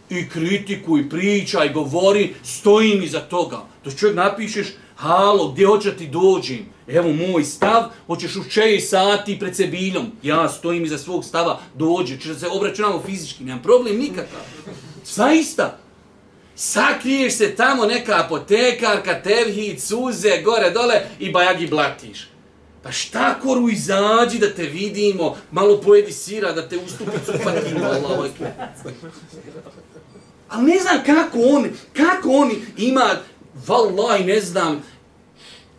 I kritikuj, pričaj, govori, stojim iza toga. To čovjek napišeš, halo, gdje hoće ti dođim? Evo moj stav, hoćeš u čeji sati pred sebiljom. Ja stojim iza svog stava, dođe, ćeš se obračunamo fizički, nemam problem nikakav. Zaista, sakriješ se tamo neka apotekarka, tevhid, suze, gore, dole i bajagi blatiš. Pa šta koru izađi da te vidimo, malo pojedi sira, da te ustupi cufatimo, Allah, ovaj Ali ne znam kako on, kako on ima, Wallahi ne znam,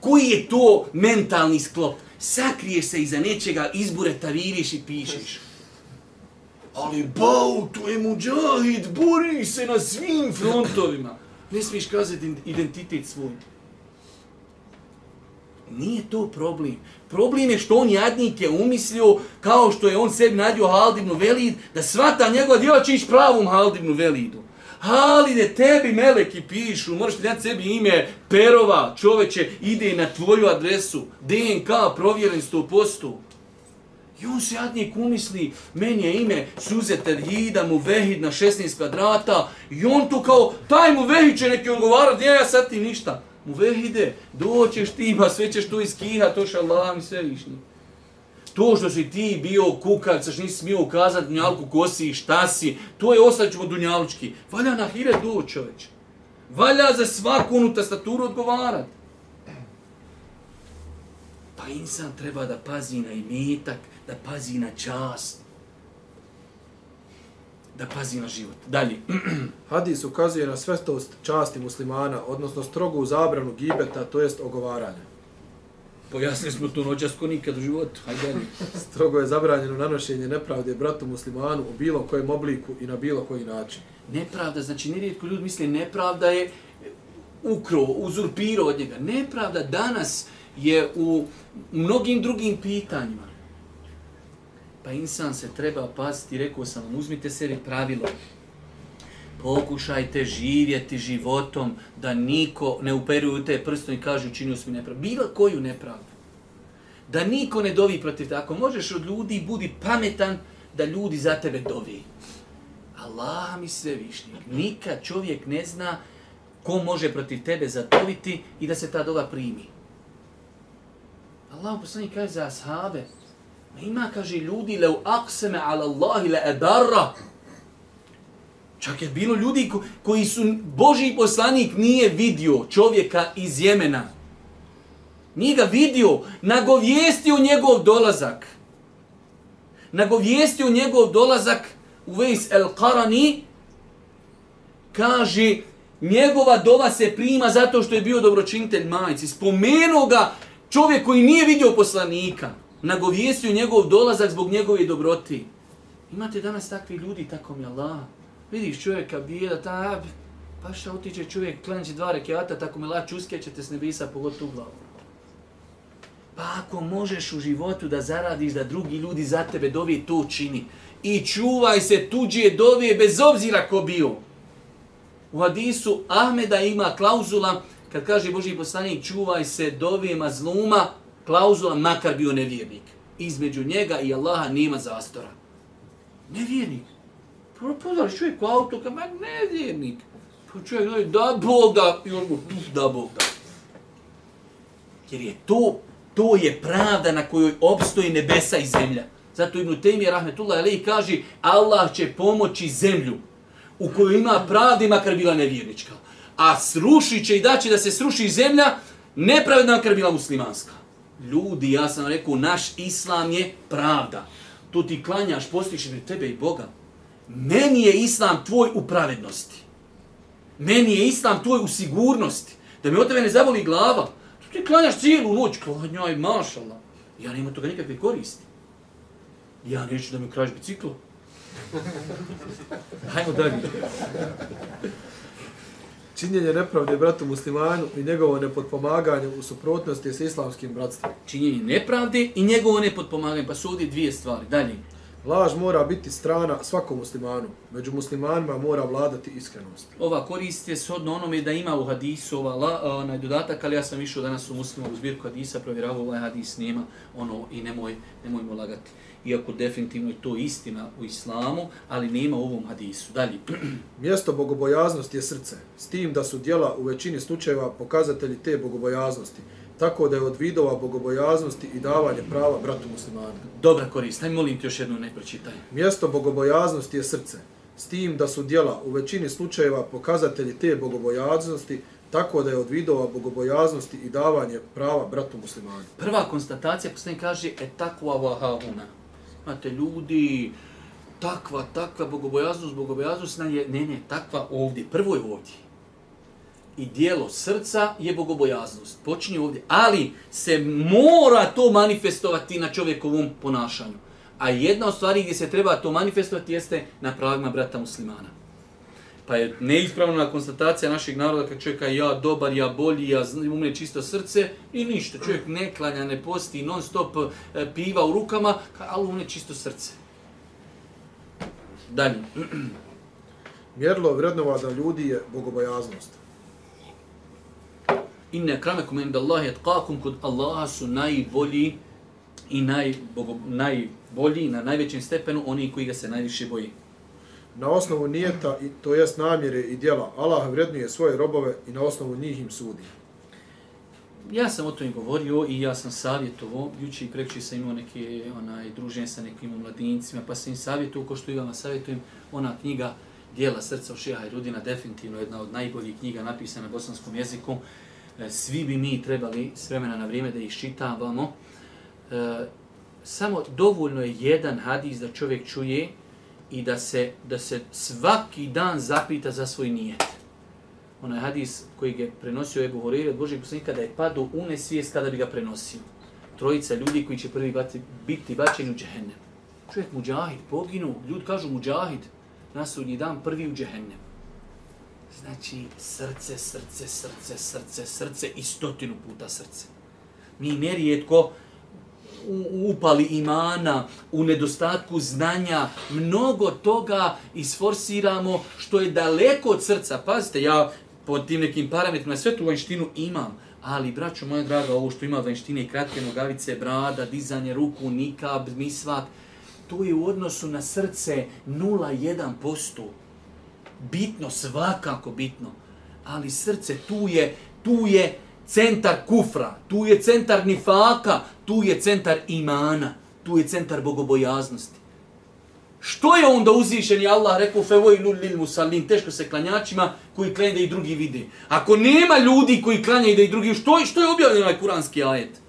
koji je to mentalni sklop. Sakriješ se iza nečega, izbure taviriš i pišeš ali bau, to je muđahid, bori se na svim frontovima. Ne smiješ kazati identitet svoj. Nije to problem. Problem je što on jadnik je umislio, kao što je on sebi nadio Haldibnu Velid, da svata njegova djela će ići pravom Haldibnu Velidu. Halide, tebi meleki pišu, moraš ti dati sebi ime Perova, čoveče, ide na tvoju adresu, DNK provjeren 100%. I on se jadnik umisli, meni je ime Suze Terhida, mu vehid na 16 kvadrata, i on tu kao, taj mu vehid će neki odgovarati, ja sad ti ništa. Mu vehide, doćeš ti, ima, sve ćeš tu iskihat, to še Allah mi sve višnji. To što si ti bio kukac, što nisi smio ukazati dunjalku ko si i šta si, to je ostaćemo dunjalučki. Valja na hire do čoveč. Valja za svaku onu tastaturu odgovarati. Pa insan treba da pazi na imetak, da pazi na čast, da pazi na život. Dalje. Hadis ukazuje na svetost časti muslimana, odnosno strogu zabranu gibeta, to jest ogovaranja. Pojasnili smo to noćas ko nikad u životu. Hajde. Strogo je zabranjeno nanošenje nepravde bratu muslimanu u bilo kojem obliku i na bilo koji način. Nepravda, znači nerijetko ljudi misle nepravda je ukro, uzurpiro od njega. Nepravda danas je u mnogim drugim pitanjima. Pa insan se treba paziti, rekao sam vam, uzmite sebi pravilo. Pokušajte živjeti životom da niko ne uperuju te prstom i kaže učinio mi nepravdu. Bilo koju nepravdu. Da niko ne dovi protiv te. Ako možeš od ljudi, budi pametan da ljudi za tebe dovi. Allah mi sve višnji. Nikad čovjek ne zna ko može protiv tebe zadoviti i da se ta dova primi. Allah poslani kaže za ashabe, ima, kaže, ljudi, leu akseme ala Allahi le edarra. Čak je bilo ljudi ko, koji su, Boži poslanik nije vidio čovjeka iz Jemena. Nije ga vidio, nagovijestio njegov dolazak. Nagovijestio njegov dolazak u Vejs el Karani, kaže, njegova dova se prima zato što je bio dobročinitelj majici. Spomenuo ga Čovjek koji nije vidio poslanika, nagovijestio njegov dolazak zbog njegove dobroti. Imate danas takvi ljudi, tako mi Allah. Vidiš čovjeka bijeda, ta, pa šta otiče čovjek, klanjaće dva rekiata, tako mi lač uskećete s nebisa pogotovo u glavu. Pa ako možeš u životu da zaradiš da drugi ljudi za tebe dovi, to čini. I čuvaj se tuđe dovije bez obzira ko bio. U hadisu Ahmeda ima klauzula, kad kaže Boži poslanik, čuvaj se dovije mazluma, klauzula makar bio nevjernik. Između njega i Allaha nema zastora. Nevjernik. Pozvali čovjek u auto, kao, ma nevjernik. Pa čovjek kaže, da Bog da, i on mu, da Bog da. Jer je to, to je pravda na kojoj obstoji nebesa i zemlja. Zato Ibn Taymi rahmetullah alejhi kaže Allah će pomoći zemlju u kojoj ima pravda makar bila nevjernička. A srušit će i daće da se sruši zemlja nepravedna makar bila muslimanska. Ljudi, ja sam rekao, naš islam je pravda. Tu ti klanjaš, postiš me tebe i Boga. Meni je islam tvoj u pravednosti. Meni je islam tvoj u sigurnosti. Da mi od tebe ne zaboli glava. Tu ti klanjaš cijelu noć, klanjaj, mašala. Ja nema toga nikakve koristi. Ja neću da mi kraš biciklo. Hajmo dalje. Činjenje nepravde bratu muslimanu i njegovo nepodpomaganje u suprotnosti s islamskim bratstvom. Činjenje nepravde i njegovo nepodpomaganje. Pa su ovdje dvije stvari. Dalje. Laž mora biti strana svakom muslimanu. Među muslimanima mora vladati iskrenost. Ova korist je shodno onome da ima u hadisu ova la, onaj dodatak, ali ja sam išao danas u muslimovu zbirku hadisa, provjeravao ovaj hadis nema, ono i nemoj, nemojmo lagati. Iako definitivno je to istina u islamu, ali nema u ovom hadisu. Dalje. Mjesto bogobojaznosti je srce. S tim da su dijela u većini slučajeva pokazatelji te bogobojaznosti tako da je od vidova bogobojaznosti i davanje prava bratu muslimanu. Dobra korist, hajde molim ti još jednu ne pročitaj. Mjesto bogobojaznosti je srce, s tim da su dijela u većini slučajeva pokazatelji te bogobojaznosti, tako da je od vidova bogobojaznosti i davanje prava bratu muslimanu. Prva konstatacija, poslanik kaže, e takva vahahuna. Imate ljudi, takva, takva bogobojaznost, bogobojaznost, ne, ne, ne, takva ovdje, prvo je ovdje i dijelo srca je bogobojaznost. Počinje ovdje. Ali se mora to manifestovati na čovjekovom ponašanju. A jedna od stvari gdje se treba to manifestovati jeste na pravima brata muslimana. Pa je neispravna konstatacija našeg naroda kad čovjek ja dobar, ja bolji, ja umre čisto srce i ništa. Čovjek ne klanja, ne posti, non stop e, piva u rukama, ali umre čisto srce. Dalje. Mjerlo vrednovada ljudi je bogobojaznost inne kramekum inda Allahi etqakum kod Allaha su najbolji i naj, bogo, najbolji na najvećem stepenu oni koji ga se najviše boji. Na osnovu nijeta, i, to jest namjere i djela, Allah vrednuje svoje robove i na osnovu njih im sudi. Ja sam o tome govorio i ja sam savjetovo, juče i prekći sam imao neke onaj, druženje sa nekim mladincima, pa sam im savjetovo, ko što i vama savjetujem, ona knjiga Dijela srca u Šeha i Rudina, definitivno jedna od najboljih knjiga napisana na bosanskom jeziku. E, svi bi mi trebali s vremena na vrijeme da ih čitavamo. E, samo dovoljno je jedan hadis da čovjek čuje i da se, da se svaki dan zapita za svoj nijet. Onaj hadis koji je prenosio Ebu Horeire od Božeg poslanika da je padu u nesvijest kada bi ga prenosio. Trojica ljudi koji će prvi biti bačeni u džehennem. Čovjek muđahid, poginu, ljudi kažu muđahid, na sudnji dan prvi u džehennem. Znači, srce, srce, srce, srce, srce i stotinu puta srce. Mi nerijetko upali imana, u nedostatku znanja, mnogo toga isforsiramo što je daleko od srca. Pazite, ja po tim nekim parametrima sve tu vanštinu imam, ali, braćo moja draga, ovo što ima vanštine i kratke nogavice, brada, dizanje ruku, nikab, misvak, to je u odnosu na srce 0,1% bitno, svakako bitno. Ali srce tu je, tu je centar kufra, tu je centar nifaka, tu je centar imana, tu je centar bogobojaznosti. Što je onda uzvišeni Allah rekao fevoilul lil musallin, teško se klanjačima koji klanje da i drugi vide. Ako nema ljudi koji klanjaju da i drugi, što, što je objavljeno ovaj kuranski ajet?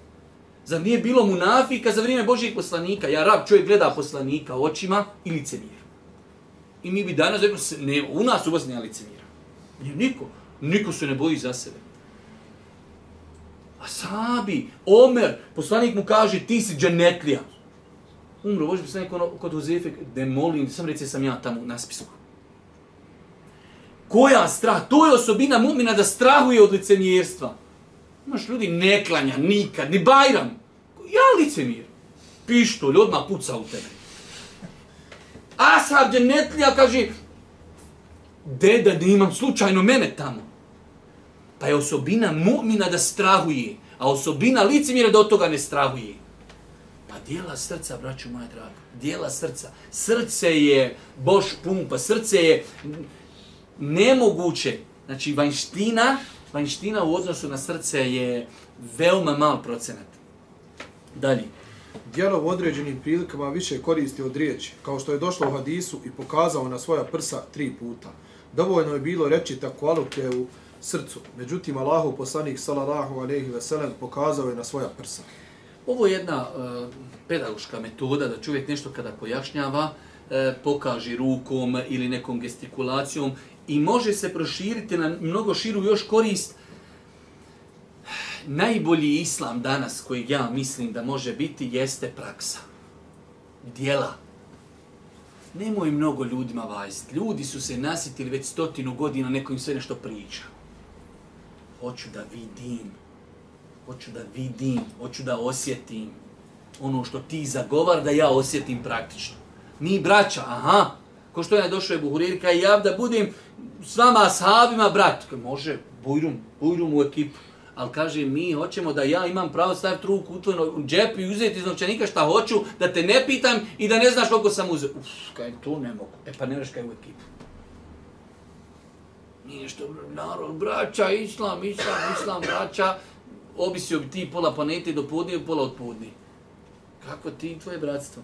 Zar nije bilo munafika za vrijeme Božijeg poslanika? Ja rab čovjek gleda poslanika očima i licemir. I mi bi danas rekli, ne, u nas u Bosni ne licemira. Jer niko. Niko se ne boji za sebe. Asabi, Omer, poslanik mu kaže, ti si dženetlija. Umro, Boži poslanik ono, kod Huzefe, ne molim, sam reci sam ja tamo na spisku. Koja strah? To je osobina mumina da strahuje od licemjerstva. Imaš ljudi ne klanja nikad, ni bajram. Ja licemir. Pištolj, odmah puca u tebe. Ashab dženetlija kaže, deda, da imam slučajno mene tamo. Pa je osobina mu'mina da strahuje, a osobina licemira da od toga ne strahuje. Pa dijela srca, braću moja draga, dijela srca. Srce je boš pumpa, srce je nemoguće. Znači, vanština, vanština u odnosu na srce je veoma mal procenat. Dalje djelo u određenim prilikama više koristi od riječi, kao što je došlo u hadisu i pokazao na svoja prsa tri puta. Dovoljno je bilo reći tako aluke u srcu. Međutim, Allahu poslanik sallallahu alejhi ve sellem pokazao je na svoja prsa. Ovo je jedna e, pedagoška metoda da čovjek nešto kada pojašnjava, e, pokaže rukom ili nekom gestikulacijom i može se proširiti na mnogo širu još korist. Najbolji islam danas koji ja mislim da može biti jeste praksa. Dijela. Nemoj mnogo ljudima vajst. Ljudi su se nasitili već stotinu godina, neko im sve nešto priča. Hoću da vidim. Hoću da vidim. Hoću da osjetim. Ono što ti zagovar da ja osjetim praktično. Mi braća, aha. Ko što je došao je Buhurirka i ja da budem s vama sahabima, brat. Može, bujrum, bujrum u ekipu. Ali kaže, mi hoćemo da ja imam pravo staviti ruku u tvoj džep i uzeti iz novčanika šta hoću, da te ne pitam i da ne znaš koliko sam uzeo. Uf, kaj, to ne mogu. E pa ne veš kaj u ekipu. Nije što, narod, braća, islam, islam, islam, braća, obisio bi ti pola planete do podnije i pola od podnije. Kako ti tvoje bratstvo?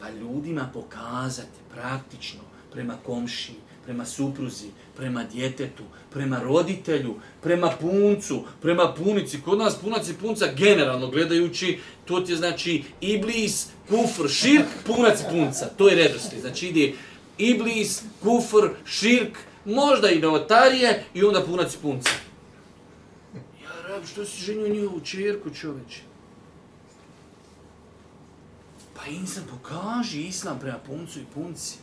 Pa ljudima pokazati praktično prema komši, prema supruzi, prema djetetu, prema roditelju, prema puncu, prema punici. Kod nas punac i punca generalno gledajući, to ti je znači iblis, kufr, širk, punac i punca. To je redoslijed. Znači ide iblis, kufr, širk, možda i novotarije i onda punac i punca. Ja rab, što si ženio njihovu čerku čoveče? Pa insan pokaži islam prema puncu i punci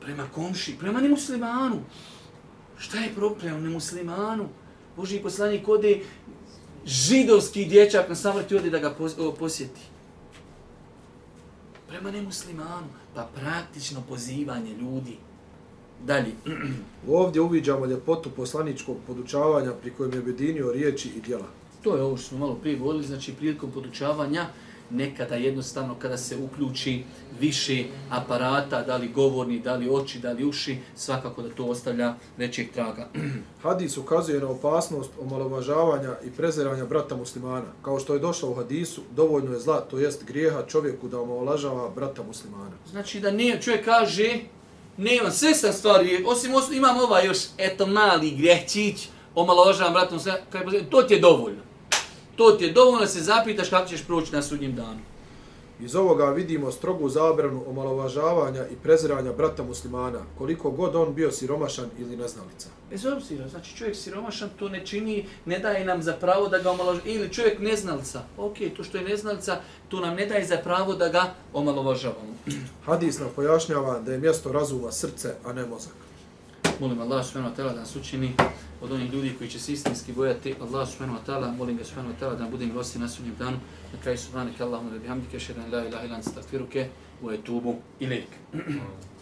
prema komši, prema nemuslimanu. Šta je problem prema nemuslimanu? Boži poslanik ode židovski dječak na samrti ode da ga posjeti. Prema nemuslimanu. Pa praktično pozivanje ljudi. Dalje. Ovdje uviđamo ljepotu poslaničkog podučavanja pri kojem je objedinio riječi i djela. To je ovo što smo malo prije govorili, znači prilikom podučavanja nekada jednostavno kada se uključi više aparata, da li govorni, da li oči, da li uši, svakako da to ostavlja većeg traga. Hadis ukazuje na opasnost omalovažavanja i preziranja brata muslimana. Kao što je došlo u hadisu, dovoljno je zla, to jest grijeha čovjeku da omalovažava brata muslimana. Znači da ne, čovjek kaže, nema sve sa stvari, osim, osim imam ovaj još, eto mali grehčić, omalovažavam brata muslimana, to ti je dovoljno. To ti je dovoljno da se zapitaš kako ćeš proći na sudnjem danu. Iz ovoga vidimo strogu zabranu omalovažavanja i preziranja brata muslimana, koliko god on bio siromašan ili neznalica. Bez obzira, znači čovjek siromašan to ne čini, ne daje nam za pravo da ga omalovažavamo. Ili čovjek neznalica, ok, to što je neznalica, to nam ne daje za pravo da ga omalovažavamo. Hadis nam pojašnjava da je mjesto razuma srce, a ne mozak. Molim Allah subhanahu wa ta'ala da nas učini od onih ljudi koji će se istinski bojati Allah subhanahu wa ta'ala, molim ga subhanahu wa ta'ala da budem gosti na sudnjem danu. Na kraju subhanahu wa ta'ala, Allahumma da bihamdike, šedan la ilaha ilan stagfiruke, u etubu ilik.